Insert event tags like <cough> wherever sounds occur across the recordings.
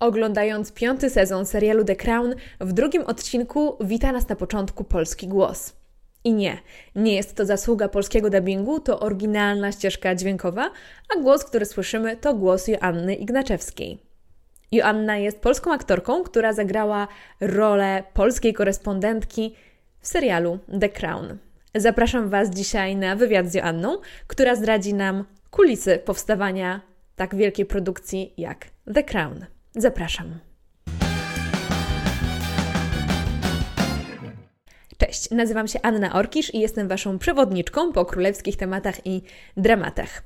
Oglądając piąty sezon serialu The Crown, w drugim odcinku wita nas na początku polski głos. I nie, nie jest to zasługa polskiego dubbingu, to oryginalna ścieżka dźwiękowa, a głos, który słyszymy, to głos Joanny Ignaczewskiej. Joanna jest polską aktorką, która zagrała rolę polskiej korespondentki w serialu The Crown. Zapraszam Was dzisiaj na wywiad z Joanną, która zdradzi nam kulisy powstawania tak wielkiej produkcji jak The Crown. Zapraszam. Cześć, nazywam się Anna Orkisz i jestem Waszą przewodniczką po królewskich tematach i dramatach.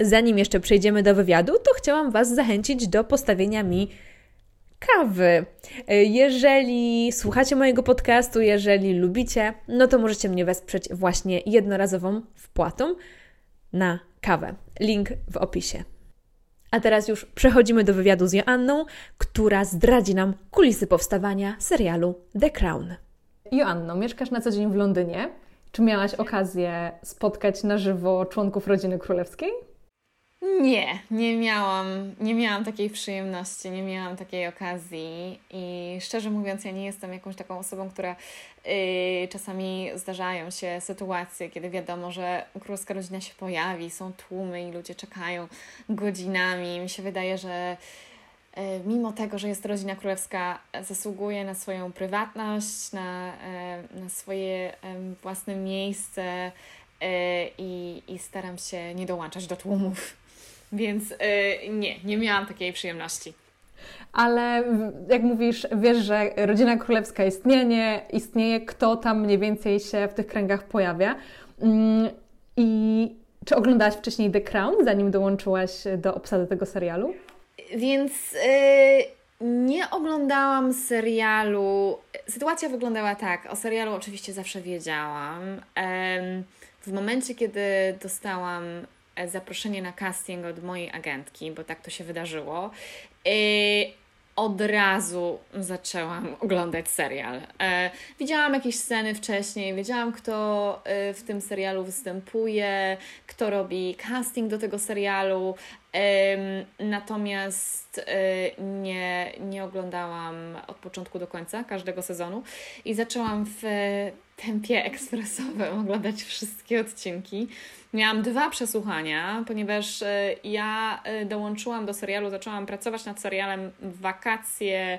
Zanim jeszcze przejdziemy do wywiadu, to chciałam Was zachęcić do postawienia mi kawy. Jeżeli słuchacie mojego podcastu, jeżeli lubicie, no to możecie mnie wesprzeć właśnie jednorazową wpłatą na kawę. Link w opisie. A teraz już przechodzimy do wywiadu z Joanną, która zdradzi nam kulisy powstawania serialu The Crown. Joanno, mieszkasz na co dzień w Londynie. Czy miałaś okazję spotkać na żywo członków rodziny królewskiej? Nie, nie miałam, nie miałam takiej przyjemności, nie miałam takiej okazji i szczerze mówiąc, ja nie jestem jakąś taką osobą, która yy, czasami zdarzają się sytuacje, kiedy wiadomo, że królewska rodzina się pojawi, są tłumy i ludzie czekają godzinami. Mi się wydaje, że yy, mimo tego, że jest rodzina królewska, zasługuje na swoją prywatność, na, yy, na swoje własne miejsce yy, i, i staram się nie dołączać do tłumów. Więc yy, nie, nie miałam takiej przyjemności. Ale jak mówisz, wiesz, że rodzina królewska istnieje, istnieje, kto tam mniej więcej się w tych kręgach pojawia. Mm, I czy oglądałaś wcześniej The Crown, zanim dołączyłaś do obsady tego serialu? Więc yy, nie oglądałam serialu. Sytuacja wyglądała tak. O serialu oczywiście zawsze wiedziałam. W momencie, kiedy dostałam zaproszenie na casting od mojej agentki, bo tak to się wydarzyło. I od razu zaczęłam oglądać serial. E, widziałam jakieś sceny wcześniej, wiedziałam, kto e, w tym serialu występuje, kto robi casting do tego serialu, natomiast nie, nie oglądałam od początku do końca każdego sezonu i zaczęłam w tempie ekspresowym oglądać wszystkie odcinki. Miałam dwa przesłuchania, ponieważ e, ja e, dołączyłam do serialu, zaczęłam pracować nad serialem wakacje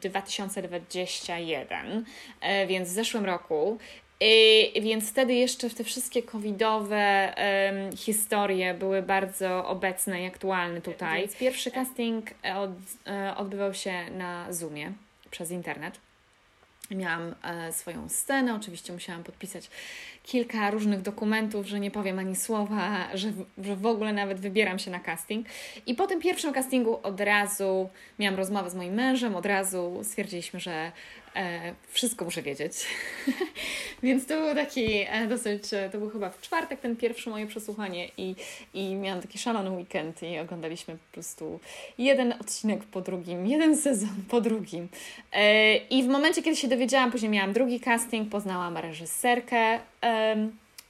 2021, e, więc w zeszłym roku. Więc wtedy jeszcze te wszystkie covidowe um, historie były bardzo obecne i aktualne tutaj. Więc pierwszy casting od, odbywał się na Zoomie przez internet. Miałam e, swoją scenę, oczywiście musiałam podpisać kilka różnych dokumentów, że nie powiem ani słowa, że że w ogóle nawet wybieram się na casting. I po tym pierwszym castingu od razu miałam rozmowę z moim mężem, od razu stwierdziliśmy, że e, wszystko muszę wiedzieć. <laughs> Więc to był taki e, dosyć, e, to był chyba w czwartek ten pierwsze moje przesłuchanie i, i miałam taki szalony weekend i oglądaliśmy po prostu jeden odcinek po drugim, jeden sezon po drugim. E, I w momencie, kiedy się dowiedziałam, później miałam drugi casting, poznałam reżyserkę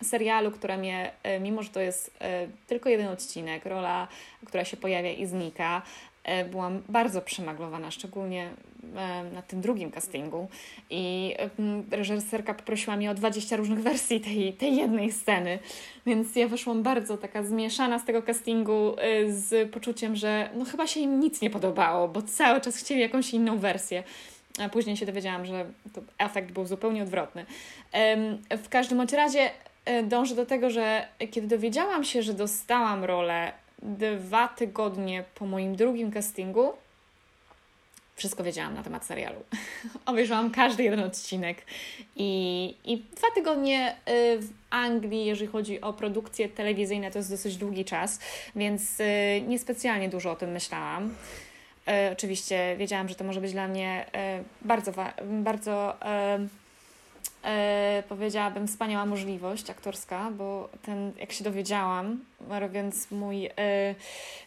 serialu, która mnie, e, mimo że to jest e, tylko jeden odcinek, rola, która się pojawia i znika, byłam bardzo przemaglowana, szczególnie na tym drugim castingu. I reżyserka poprosiła mnie o 20 różnych wersji tej, tej jednej sceny, więc ja wyszłam bardzo taka zmieszana z tego castingu, z poczuciem, że no chyba się im nic nie podobało, bo cały czas chcieli jakąś inną wersję. A później się dowiedziałam, że to efekt był zupełnie odwrotny. W każdym razie e, dążę do tego, że kiedy dowiedziałam się, że dostałam rolę dwa tygodnie po moim drugim castingu, wszystko wiedziałam na temat serialu. <laughs> Obejrzałam każdy jeden odcinek i, i dwa tygodnie e, w Anglii, jeżeli chodzi o produkcje telewizyjne, to jest dosyć długi czas, więc e, niespecjalnie dużo o tym myślałam. E, oczywiście wiedziałam, że to może być dla mnie bardzo, bardzo powiedziałabym, wspaniała możliwość aktorska, bo ten, jak się dowiedziałam, robiąc mój, e,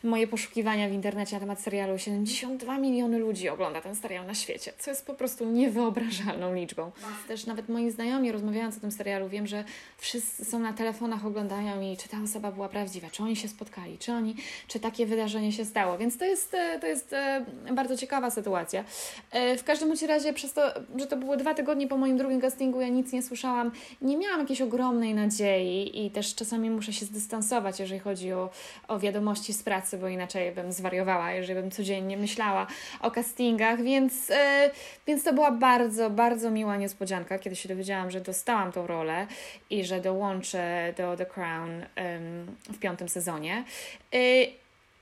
moje poszukiwania w internecie na temat serialu, 72 miliony ludzi ogląda ten serial na świecie, co jest po prostu niewyobrażalną liczbą. Też nawet moi znajomi rozmawiając o tym serialu, wiem, że wszyscy są na telefonach, oglądają i czy ta osoba była prawdziwa, czy oni się spotkali, czy oni, czy takie wydarzenie się stało, więc to jest, e, to jest e, bardzo ciekawa sytuacja. E, w każdym razie przez to, że to było dwa tygodnie po moim drugim castingu, ja nic nie słyszałam, nie miałam jakiejś ogromnej nadziei i też czasami muszę się zdystansować, jeżeli chodzi o, o wiadomości z pracy, bo inaczej bym zwariowała, jeżeli bym codziennie myślała o castingach, więc, yy, więc to była bardzo, bardzo miła niespodzianka, kiedy się dowiedziałam, że dostałam tą rolę i że dołączę do The Crown w piątym sezonie. Yy,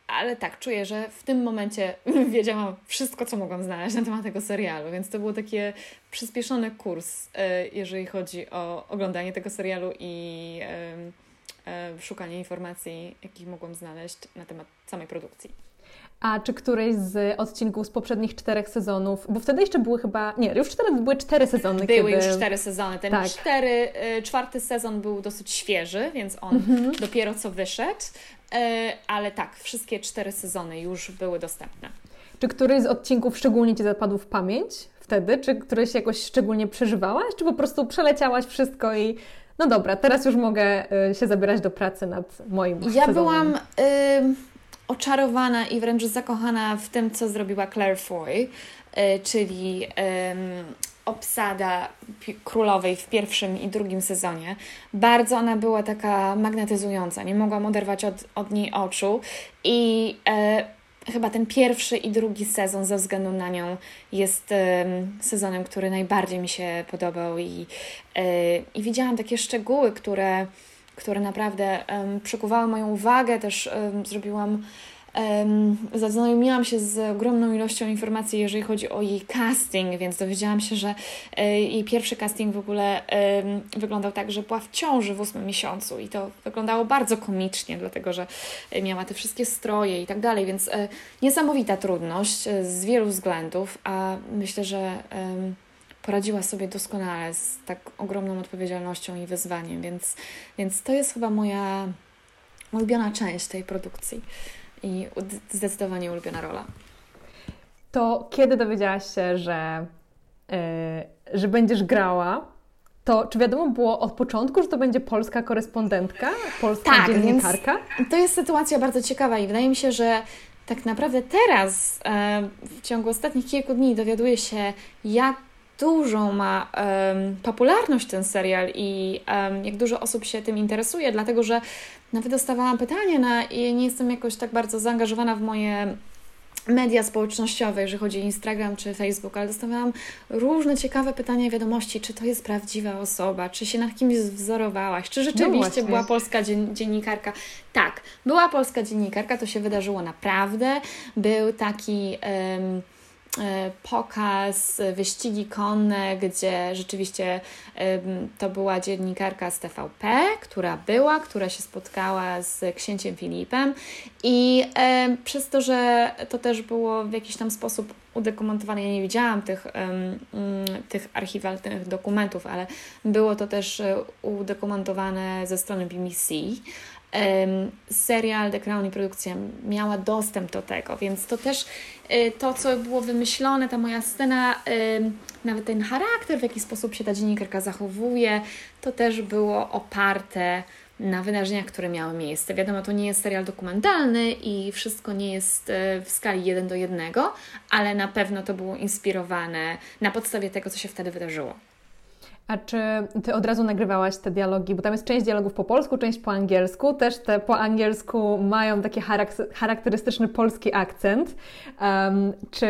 ale tak, czuję, że w tym momencie <laughs> wiedziałam wszystko, co mogłam znaleźć na temat tego serialu, więc to był taki przyspieszony kurs, e, jeżeli chodzi o oglądanie tego serialu i szukanie informacji, jakich mogłam znaleźć na temat samej produkcji. A czy któryś z odcinków z poprzednich czterech sezonów, bo wtedy jeszcze były chyba, nie, już cztery, były cztery sezony. Były kiedy... już cztery sezony. Ten tak. cztery, y, czwarty sezon był dosyć świeży, więc on mhm. dopiero co wyszedł. Y, ale tak, wszystkie cztery sezony już były dostępne. Czy któryś z odcinków szczególnie Ci zapadł w pamięć wtedy? Czy któryś jakoś szczególnie przeżywałaś? Czy po prostu przeleciałaś wszystko i no dobra, teraz już mogę y, się zabierać do pracy nad moim Ja sezonem. byłam... Y oczarowana i wręcz zakochana w tym, co zrobiła Claire Foy, e, czyli obsada królowej w pierwszym i drugim sezonie. Bardzo ona była taka magnetyzująca, nie mogłam oderwać od, od niej oczu i e, chyba ten pierwszy i drugi sezon ze względu na nią jest sezonem, który najbardziej mi się podobał i, e, i widziałam takie szczegóły, które które naprawdę przykuwały moją uwagę. Też zrobiłam zaznajomiłam się z ogromną ilością informacji, jeżeli chodzi o jej casting, więc dowiedziałam się, że e, jej pierwszy casting w ogóle wyglądał tak, że była w ciąży w ósmym miesiącu i to wyglądało bardzo komicznie, dlatego że miała te wszystkie stroje i tak dalej, więc e, niesamowita trudność e, z wielu względów, a myślę, że poradziła sobie doskonale z tak ogromną odpowiedzialnością i wyzwaniem, więc, więc to jest chyba moja ulubiona część tej produkcji i zdecydowanie ulubiona rola. To kiedy dowiedziałaś się, że, yy, że będziesz grała, to czy wiadomo było od początku, że to będzie polska korespondentka, polska tak, dziennikarka? to jest sytuacja bardzo ciekawa i wydaje mi się, że tak naprawdę teraz, e, w ciągu ostatnich kilku dni, dowiaduję się, jak dużą ma um, popularność ten serial i um, jak dużo osób się tym interesuje, dlatego że nawet dostawałam pytania na, i nie jestem jakoś tak bardzo zaangażowana w moje media społecznościowe, jeżeli chodzi o Instagram czy Facebook, ale dostawałam różne ciekawe pytania, wiadomości, czy to jest prawdziwa osoba, czy się nad kimś wzorowałaś, czy rzeczywiście no była polska dzien dziennikarka. Tak, była polska dziennikarka, to się wydarzyło naprawdę. Był taki. Um, pokaz, wyścigi konne, gdzie rzeczywiście to była dziennikarka z TVP, która była, która się spotkała z księciem Filipem i przez to, że to też było w jakiś tam sposób udokumentowane, ja nie widziałam tych, tych archiwalnych dokumentów, ale było to też e, udokumentowane ze strony BBC, serial The Crown i produkcja miała dostęp do tego, więc to też y, to, co było wymyślone, ta moja scena, nawet ten charakter, w jaki sposób się ta dziennikarka zachowuje, to też było oparte na wydarzeniach, które miały miejsce. Wiadomo, to nie jest serial dokumentalny i wszystko nie jest y, w skali 1 do 1, ale na pewno to było inspirowane na podstawie tego, co się wtedy wydarzyło. A czy Ty od razu nagrywałaś te dialogi? Bo tam jest część dialogów po polsku, część po angielsku. Też te po angielsku mają taki charakterystyczny polski akcent. Um, czy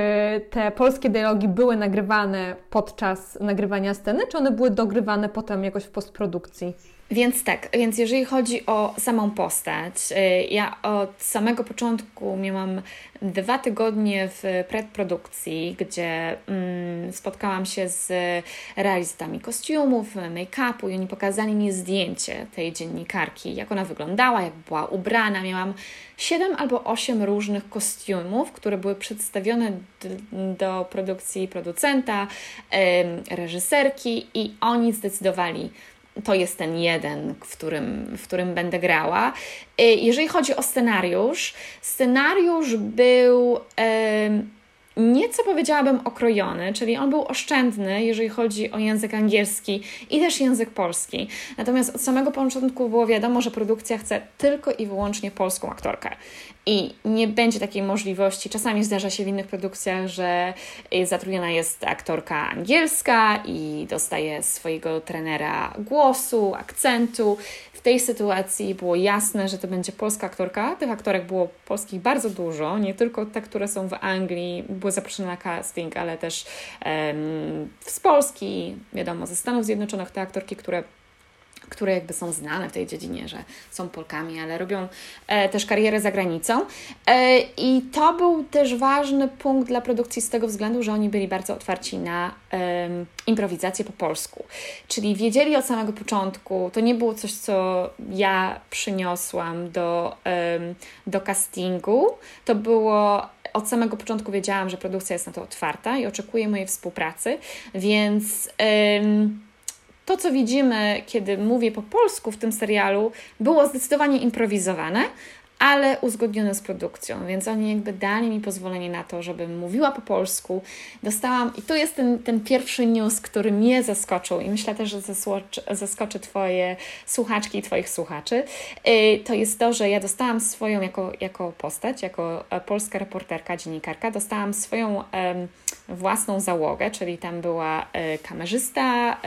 te polskie dialogi były nagrywane podczas nagrywania sceny, czy one były dogrywane potem jakoś w postprodukcji? Więc tak, więc jeżeli chodzi o samą postać, y, ja od samego początku miałam dwa tygodnie w predprodukcji, gdzie mm, spotkałam się z realizatami kostiumów, make-upu i oni pokazali mi zdjęcie tej dziennikarki, jak ona wyglądała, jak była ubrana. Miałam siedem albo osiem różnych kostiumów, które były przedstawione do produkcji producenta, reżyserki i oni zdecydowali, to jest ten jeden, w którym, w którym będę grała. Y, jeżeli chodzi o scenariusz, scenariusz był nieco powiedziałabym okrojony, czyli on był oszczędny, jeżeli chodzi o język angielski i też język polski. Natomiast od samego początku było wiadomo, że produkcja chce tylko i wyłącznie polską aktorkę. I nie będzie takiej możliwości. Czasami zdarza się w innych produkcjach, że zatrudniona jest aktorka angielska i dostaje swojego trenera głosu, akcentu. Tej sytuacji było jasne, że to będzie polska aktorka. Tych aktorek było polskich bardzo dużo, nie tylko te, które są w Anglii, były zaproszone na casting, ale też um, z Polski, wiadomo, ze Stanów Zjednoczonych, te aktorki, które które jakby są znane w tej dziedzinie, że są Polkami, ale robią e, też karierę za granicą. E, I to był też ważny punkt dla produkcji z tego względu, że oni byli bardzo otwarci na e, improwizację po polsku. Czyli wiedzieli od samego początku, to nie było coś, co ja przyniosłam do, do castingu, to było od samego początku wiedziałam, że produkcja jest na to otwarta i oczekuje mojej współpracy, więc to, co widzimy, kiedy mówię po polsku w tym serialu, było zdecydowanie improwizowane, ale uzgodnione z produkcją, więc oni jakby dali mi pozwolenie na to, żebym mówiła po polsku. Dostałam, i to jest ten, ten pierwszy news, który mnie zaskoczył i myślę też, że zaskoczy Twoje słuchaczki i Twoich słuchaczy. Y, to jest to, że ja dostałam swoją jako, jako postać, jako e, polska reporterka, dziennikarka, dostałam swoją um, własną załogę, czyli tam była um, kamerzysta,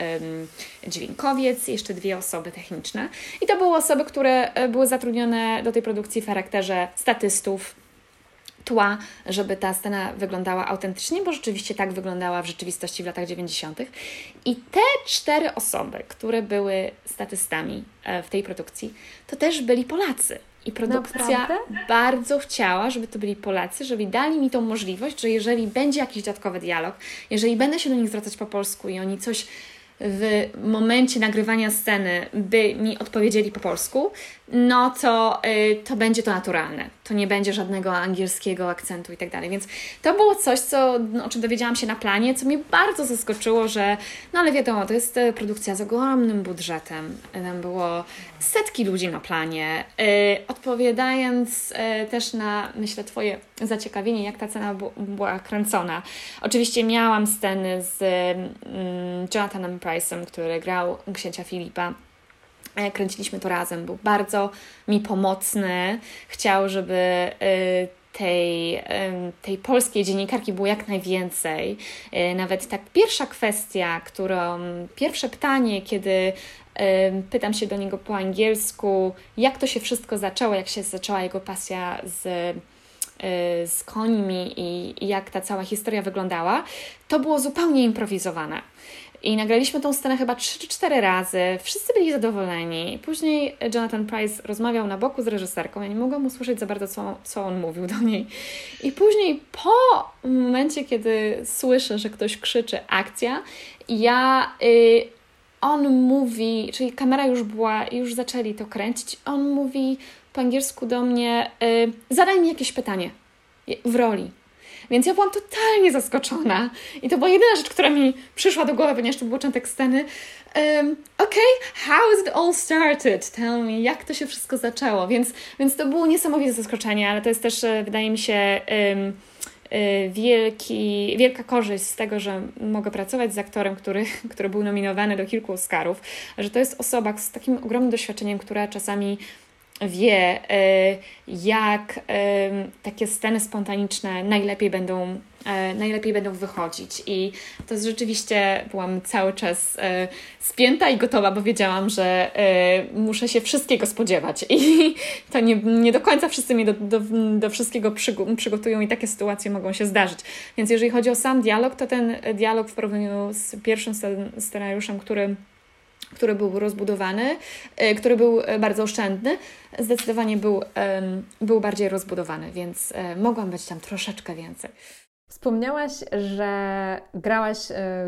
dźwiękowiec, jeszcze dwie osoby techniczne. I to były osoby, które były zatrudnione do tej produkcji w charakterze statystów, tła, żeby ta scena wyglądała autentycznie, bo rzeczywiście tak wyglądała w rzeczywistości w latach 90. I te cztery osoby, które były statystami e, w tej produkcji, to też byli Polacy. I produkcja Naprawdę? bardzo chciała, żeby to byli Polacy, żeby dali mi tą możliwość, że jeżeli będzie jakiś dodatkowy dialog, jeżeli będę się do nich zwracać po polsku i oni coś w momencie nagrywania sceny by mi odpowiedzieli po polsku, no to, y, to będzie to naturalne. To nie będzie żadnego angielskiego akcentu i tak dalej. Więc to było coś, co, no, o czym dowiedziałam się na planie, co mnie bardzo zaskoczyło, że no ale wiadomo, to jest e, produkcja z ogromnym budżetem. Tam było setki ludzi na planie. Y, odpowiadając y, też na, myślę, Twoje zaciekawienie, jak ta cena była kręcona. Oczywiście miałam sceny z mm, Jonathanem Price'em, który grał księcia Filipa E, kręciliśmy to razem. Był bardzo mi pomocny. Chciał, żeby y, tej, tej polskiej dziennikarki było jak najwięcej. E, nawet tak pierwsza kwestia, którą, pierwsze pytanie, kiedy pytam się do niego po angielsku, jak to się wszystko zaczęło, jak się zaczęła jego pasja z y, z końmi i, i jak ta cała historia wyglądała, to było zupełnie improwizowane. I nagraliśmy tą scenę chyba 3 czy 4 razy. Wszyscy byli zadowoleni. Później Jonathan Price rozmawiał na boku z reżyserką. Ja nie mogłam usłyszeć za bardzo, co, co on mówił do niej. I później po momencie, kiedy słyszę, że ktoś krzyczy akcja, ja... Y, on mówi, czyli kamera już była, już zaczęli to kręcić. On mówi po angielsku do mnie: y, Zadaj mi jakieś pytanie w roli. Więc ja byłam totalnie zaskoczona i to była jedyna rzecz, która mi przyszła do głowy, ponieważ to był początek sceny. Um, okay, how is it all started? Tell me, jak to się wszystko zaczęło? Więc, więc to było niesamowite zaskoczenie, ale to jest też, e, wydaje mi się, um, wielki, wielka korzyść z tego, że mogę pracować z aktorem, który, <laughs> który był nominowany do kilku Oscarów, że to jest osoba z takim ogromnym doświadczeniem, która czasami wie, e, jak e, takie sceny spontaniczne najlepiej będą, e, najlepiej będą wychodzić. I to rzeczywiście byłam cały czas spięta i gotowa, bo wiedziałam, że muszę się wszystkiego spodziewać. I <laughs> to nie, nie do końca wszyscy mnie do, do, do wszystkiego przygotują i takie sytuacje mogą się zdarzyć. Więc jeżeli chodzi o sam dialog, to ten dialog w porównaniu z pierwszym scenariuszem, który który był rozbudowany, e, który był e, bardzo oszczędny, zdecydowanie był, był bardziej rozbudowany, więc e, mogłam być tam troszeczkę więcej. Wspomniałaś, że grałaś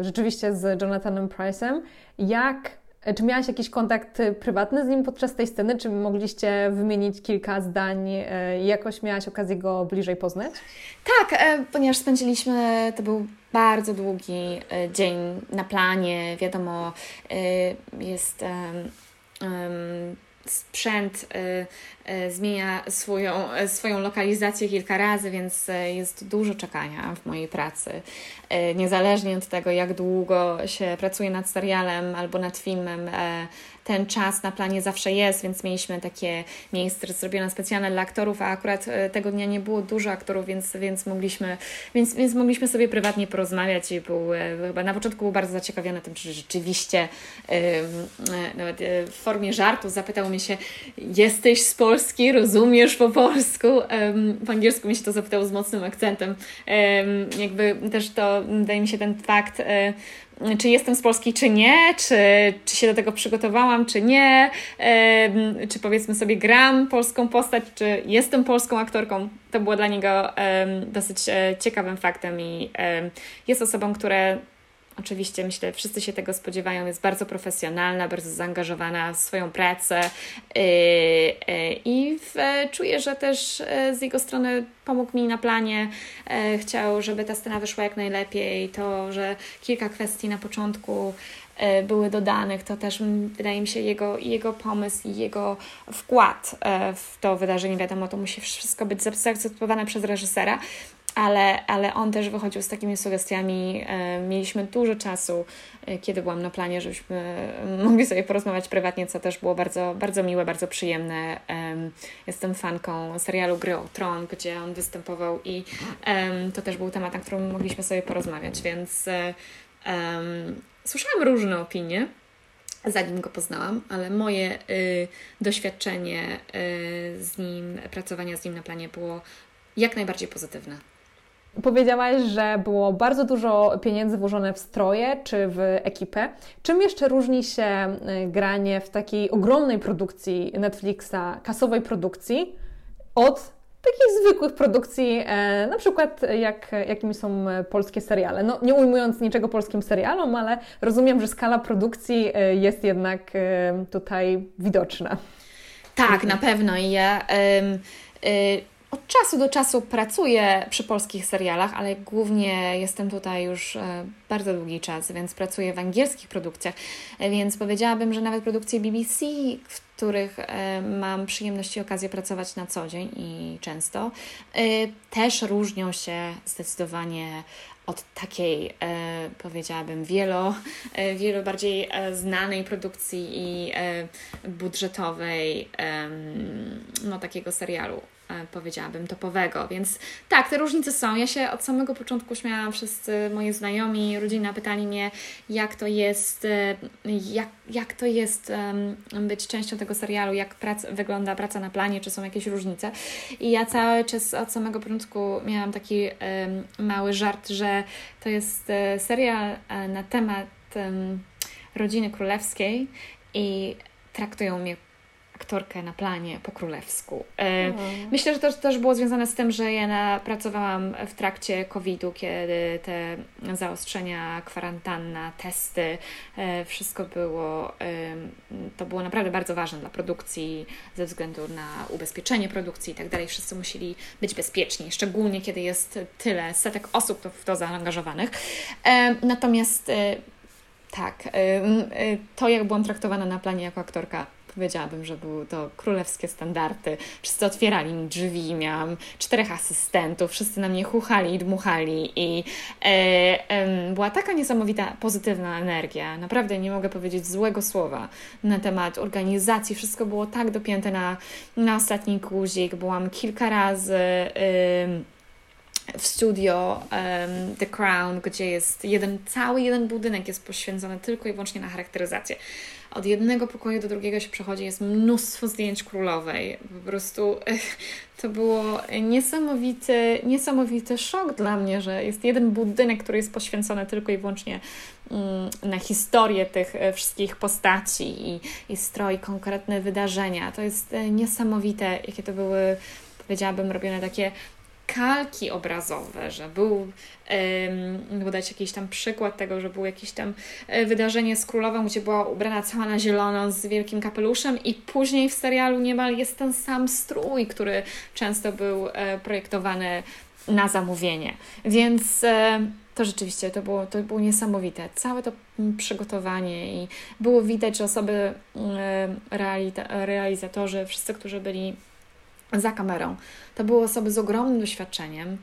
rzeczywiście z Jonathanem Price'em. Jak czy miałaś jakiś kontakt prywatny z nim podczas tej sceny? Czy mogliście wymienić kilka zdań i jakoś miałaś okazję go bliżej poznać? Tak, ponieważ spędziliśmy, to był bardzo długi e, dzień na planie. Wiadomo, e, jest sprzęt e, zmienia swoją, swoją lokalizację kilka razy, więc jest dużo czekania w mojej pracy. Niezależnie od tego, jak długo się pracuje nad serialem albo nad filmem, ten czas na planie zawsze jest, więc mieliśmy takie miejsce zrobione specjalne dla aktorów, a akurat tego dnia nie było dużo aktorów, więc, więc, mogliśmy, więc, więc mogliśmy sobie prywatnie porozmawiać i był, chyba na początku był bardzo zaciekawiony tym, czy rzeczywiście nawet w formie żartu zapytał mnie się, jesteś z Polski, rozumiesz po polsku? Po angielsku mi się to zapytał z mocnym akcentem. Jakby też to, wydaje mi się, ten fakt czy jestem z Polski, czy nie, czy, czy się do tego przygotowałam, czy nie, czy powiedzmy sobie gram polską postać, czy jestem polską aktorką. To było dla niego dosyć e, ciekawym faktem i jest osobą, która Oczywiście, myślę, wszyscy się tego spodziewają, jest bardzo profesjonalna, bardzo zaangażowana w swoją pracę yy, yy, i czuję, że też yy, z jego strony pomógł mi na planie. Chciał, żeby ta scena wyszła jak najlepiej. To, że kilka kwestii na początku były dodanych, to też wydaje mi się jego, jego pomysł i jego wkład w to wydarzenie. Wiadomo, to musi wszystko być zaakceptowane przez reżysera, ale, ale on też wychodził z takimi sugestiami. E, mieliśmy dużo czasu, e, kiedy byłam na planie, żebyśmy <laughs> mogli sobie porozmawiać prywatnie, co też było bardzo, bardzo miłe, bardzo przyjemne. Jestem fanką serialu Gry o Tron, gdzie on występował i to też był temat, na którym mogliśmy sobie porozmawiać, więc um, słyszałam różne opinie zanim go poznałam, ale moje y, doświadczenie y, z nim, pracowania z nim na planie było jak najbardziej pozytywne. Powiedziałaś, że było bardzo dużo pieniędzy włożone w stroje czy w ekipę. Czym jeszcze różni się y, granie w takiej ogromnej produkcji Netflixa, kasowej produkcji, od takich zwykłych produkcji, e, na przykład jak, jakimi są polskie seriale. No, nie ujmując niczego polskim serialom, ale rozumiem, że skala produkcji e, jest jednak e, tutaj widoczna. Tak, na pewno. I ja. Od czasu do czasu pracuję przy polskich serialach, ale głównie jestem tutaj już e, bardzo długi czas, więc pracuję w angielskich produkcjach, e, więc powiedziałabym, że nawet produkcje BBC, w których e, mam przyjemność i okazję pracować na co dzień i często, też różnią się zdecydowanie od takiej, powiedziałabym, wielo, wielo bardziej znanej produkcji i budżetowej, no takiego serialu. E, powiedziałabym, topowego. Więc tak, te różnice są. Ja się od samego początku śmiałam, wszyscy moi znajomi, rodzina pytali mnie, jak to jest, e, jak, jak to jest być częścią tego serialu, jak prac, wygląda praca na planie, czy są jakieś różnice. I ja cały czas od samego początku miałam taki mały żart, że to jest e, serial na temat rodziny królewskiej i traktują mnie aktorkę na planie po królewsku. E, myślę, że to też było związane z tym, że ja pracowałam w trakcie COVID-u, kiedy te zaostrzenia, kwarantanna, testy, e, wszystko było, to było naprawdę bardzo ważne dla produkcji ze względu na ubezpieczenie produkcji i tak dalej. Wszyscy musieli być bezpieczni, szczególnie kiedy jest tyle setek osób w to zaangażowanych. E, natomiast tak, to jak byłam traktowana na planie jako aktorka powiedziałabym, że były to królewskie standardy. Wszyscy otwierali mi drzwi, miałam czterech asystentów, wszyscy na mnie chuchali i dmuchali i e, e, była taka niesamowita pozytywna energia. Naprawdę nie mogę powiedzieć złego słowa na temat organizacji. Wszystko było tak dopięte na, na ostatni guzik. Byłam kilka razy... E, w studio um, The Crown, gdzie jest jeden, cały jeden budynek jest poświęcony tylko i wyłącznie na charakteryzację od jednego pokoju do drugiego się przechodzi, jest mnóstwo zdjęć królowej. Po prostu to było niesamowity, niesamowity szok dla mnie, że jest jeden budynek, który jest poświęcony tylko i wyłącznie mm, na historię tych e, wszystkich postaci i, i stroi konkretne wydarzenia. To jest e, niesamowite, jakie to były, powiedziałabym, robione takie kalki obrazowe, że był, um, dać jakiś tam przykład tego, że było jakieś tam e, wydarzenie z królową, gdzie była ubrana cała na zielono z wielkim kapeluszem i później w serialu niemal jest ten sam strój, który często był e, projektowany na zamówienie. Więc e, to rzeczywiście to było, to było niesamowite. Całe to przygotowanie i było widać, że osoby, realizatorzy, wszyscy, którzy byli za kamerą. To były osoby z ogromnym doświadczeniem,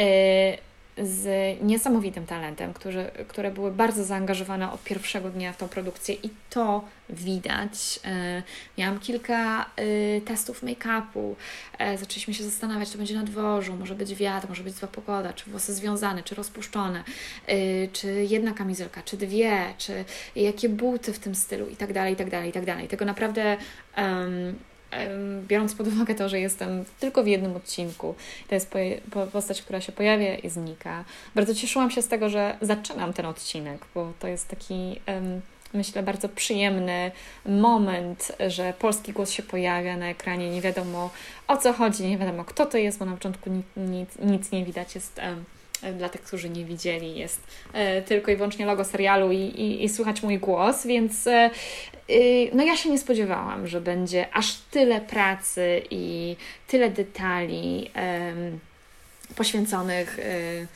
y, z niesamowitym talentem, którzy, które były bardzo zaangażowane od pierwszego dnia w tą produkcję i to widać. Y, miałam kilka y, testów make-upu, zaczęliśmy się zastanawiać, czy będzie na dworzu, może być wiatr, może być zła pogoda, czy włosy związane, czy rozpuszczone, czy jedna kamizelka, czy dwie, czy jakie buty w tym stylu i tak dalej, i tak dalej, i tak dalej. Tego naprawdę um, biorąc pod uwagę to, że jestem tylko w jednym odcinku, to jest postać, która się pojawia i znika. Bardzo cieszyłam się z tego, że zaczynam ten odcinek, bo to jest taki, myślę, bardzo przyjemny moment, że polski głos się pojawia na ekranie, nie wiadomo o co chodzi, nie wiadomo kto to jest, bo na początku nic, nic, nic nie widać, jest dla tych, którzy nie widzieli, jest e, tylko i wyłącznie logo serialu i, i, i słychać mój głos, więc e, y, no ja się nie spodziewałam, że będzie aż tyle pracy i tyle detali poświęconych y,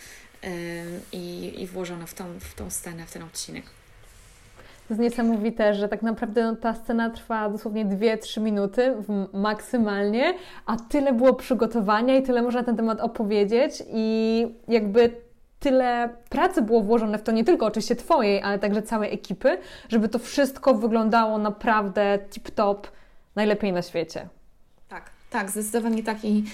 i, i włożono w tą, w tą scenę, w ten odcinek. Jest niesamowite, że tak naprawdę no, ta scena trwa dosłownie 2-3 minuty maksymalnie, a tyle było przygotowania i tyle można na ten temat opowiedzieć i jakby tyle pracy było włożone w to, nie tylko oczywiście Twojej, ale także całej ekipy, żeby to wszystko wyglądało naprawdę tip-top, najlepiej na świecie. Tak, tak, zdecydowanie tak i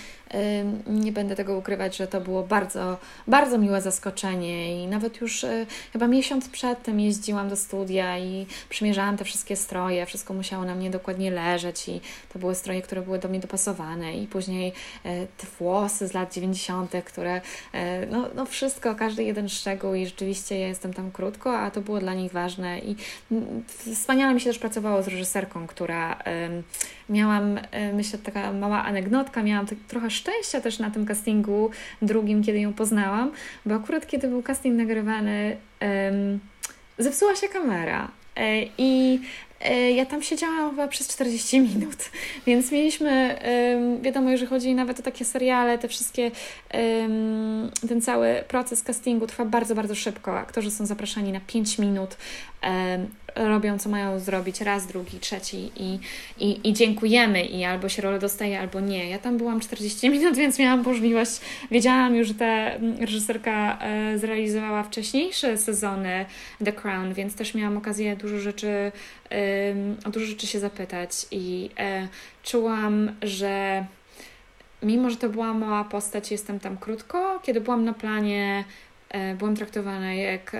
nie będę tego ukrywać, że to było bardzo, bardzo miłe zaskoczenie i nawet już y, chyba miesiąc przed tym jeździłam do studia i przymierzałam te wszystkie stroje, wszystko musiało na mnie dokładnie leżeć i to były stroje, które były do mnie dopasowane i później e, te włosy z lat 90., które no, no wszystko, każdy jeden szczegół i rzeczywiście ja jestem tam krótko, a to było dla nich ważne i wspaniale mi się też pracowało z reżyserką, która miałam, e, myślę, taka mała anegdotka, miałam tak trochę szczęścia też na tym castingu drugim, kiedy ją poznałam, bo akurat kiedy był casting nagrywany, um, zepsuła się kamera. E, I e, ja tam siedziałam chyba przez 40 minut, <laughs> więc mieliśmy, wiadomo, jeżeli chodzi nawet o takie seriale, te wszystkie, ten cały proces castingu trwa bardzo, bardzo szybko. Aktorzy są zapraszani na 5 minut robią, co mają zrobić, raz, drugi, trzeci i, i, i dziękujemy i albo się rolę dostaje, albo nie. Ja tam byłam 40 minut, więc miałam możliwość, wiedziałam już, że ta mm, reżyserka e, zrealizowała wcześniejsze sezony The Crown, więc też miałam okazję dużo rzeczy, o dużo rzeczy się zapytać i e, czułam, że mimo, że to była mała postać, jestem tam krótko, kiedy byłam na planie, e, byłam traktowana jak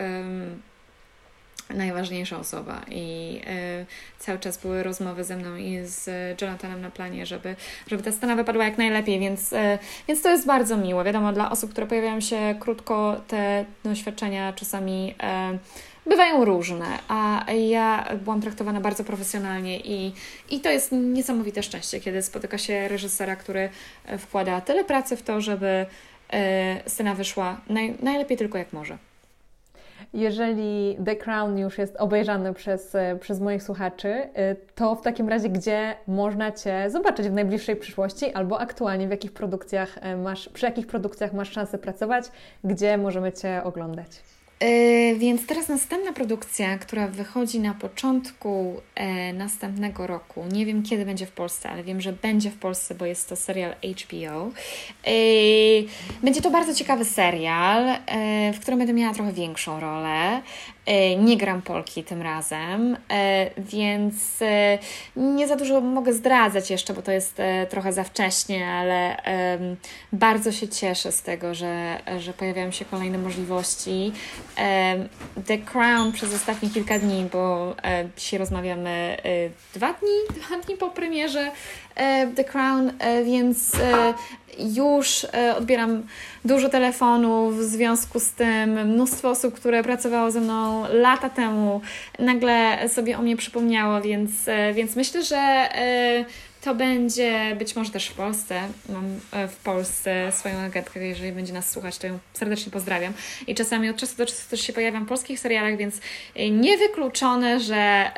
najważniejsza osoba i y, cały czas były rozmowy ze mną i z Jonathanem na planie, żeby, żeby ta scena wypadła jak najlepiej, więc, y, więc to jest bardzo miłe. Wiadomo, dla osób, które pojawiają się krótko, te doświadczenia czasami y, bywają różne, a ja byłam traktowana bardzo profesjonalnie i, i to jest niesamowite szczęście, kiedy spotyka się reżysera, który wkłada tyle pracy w to, żeby scena wyszła naj, najlepiej tylko jak może. Jeżeli The Crown już jest obejrzany przez, e, przez moich słuchaczy, e, to w takim razie gdzie można Cię zobaczyć w najbliższej przyszłości albo aktualnie w jakich produkcjach e, masz, przy jakich produkcjach masz szansę pracować, gdzie możemy Cię oglądać? Yy, więc teraz następna produkcja, która wychodzi na początku e, następnego roku. Nie wiem kiedy będzie w Polsce, ale wiem, że będzie w Polsce, bo jest to serial HBO. Yy, będzie to bardzo ciekawy serial, e, w którym będę miała trochę większą rolę. E, nie gram Polki tym razem, e, więc e, nie za dużo mogę zdradzać jeszcze, bo to jest trochę za wcześnie, ale bardzo się cieszę z tego, że, że pojawiają się kolejne możliwości. The Crown przez ostatnie kilka dni, bo dzisiaj rozmawiamy dwa dni, dwa dni po premierze The Crown, więc już odbieram dużo telefonów w związku z tym. Mnóstwo osób, które pracowało ze mną lata temu, nagle sobie o mnie przypomniało, więc, więc myślę, że to będzie być może też w Polsce. Mam e, w Polsce swoją agentkę, jeżeli będzie nas słuchać, to ją serdecznie pozdrawiam. I czasami od czasu do czasu też się pojawiam w polskich serialach, więc e, niewykluczone, że,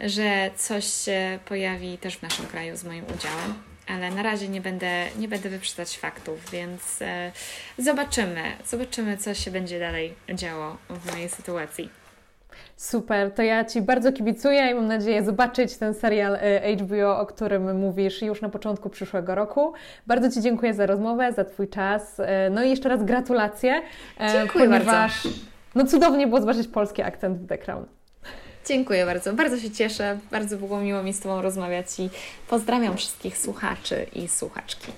że coś się pojawi też w naszym kraju z moim udziałem. Ale na razie nie będę, nie będę wyprzedzać faktów, więc e, zobaczymy. Zobaczymy, co się będzie dalej działo w mojej sytuacji. Super, to ja Ci bardzo kibicuję i mam nadzieję zobaczyć ten serial y, HBO, o którym mówisz już na początku przyszłego roku. Bardzo Ci dziękuję za rozmowę, za Twój czas. Y, no i jeszcze raz gratulacje. Y, dziękuję ponieważ, bardzo. No cudownie było zobaczyć polski akcent w The Crown. Dziękuję bardzo, bardzo się cieszę, bardzo było miło mi z Tobą rozmawiać i pozdrawiam wszystkich słuchaczy i słuchaczki.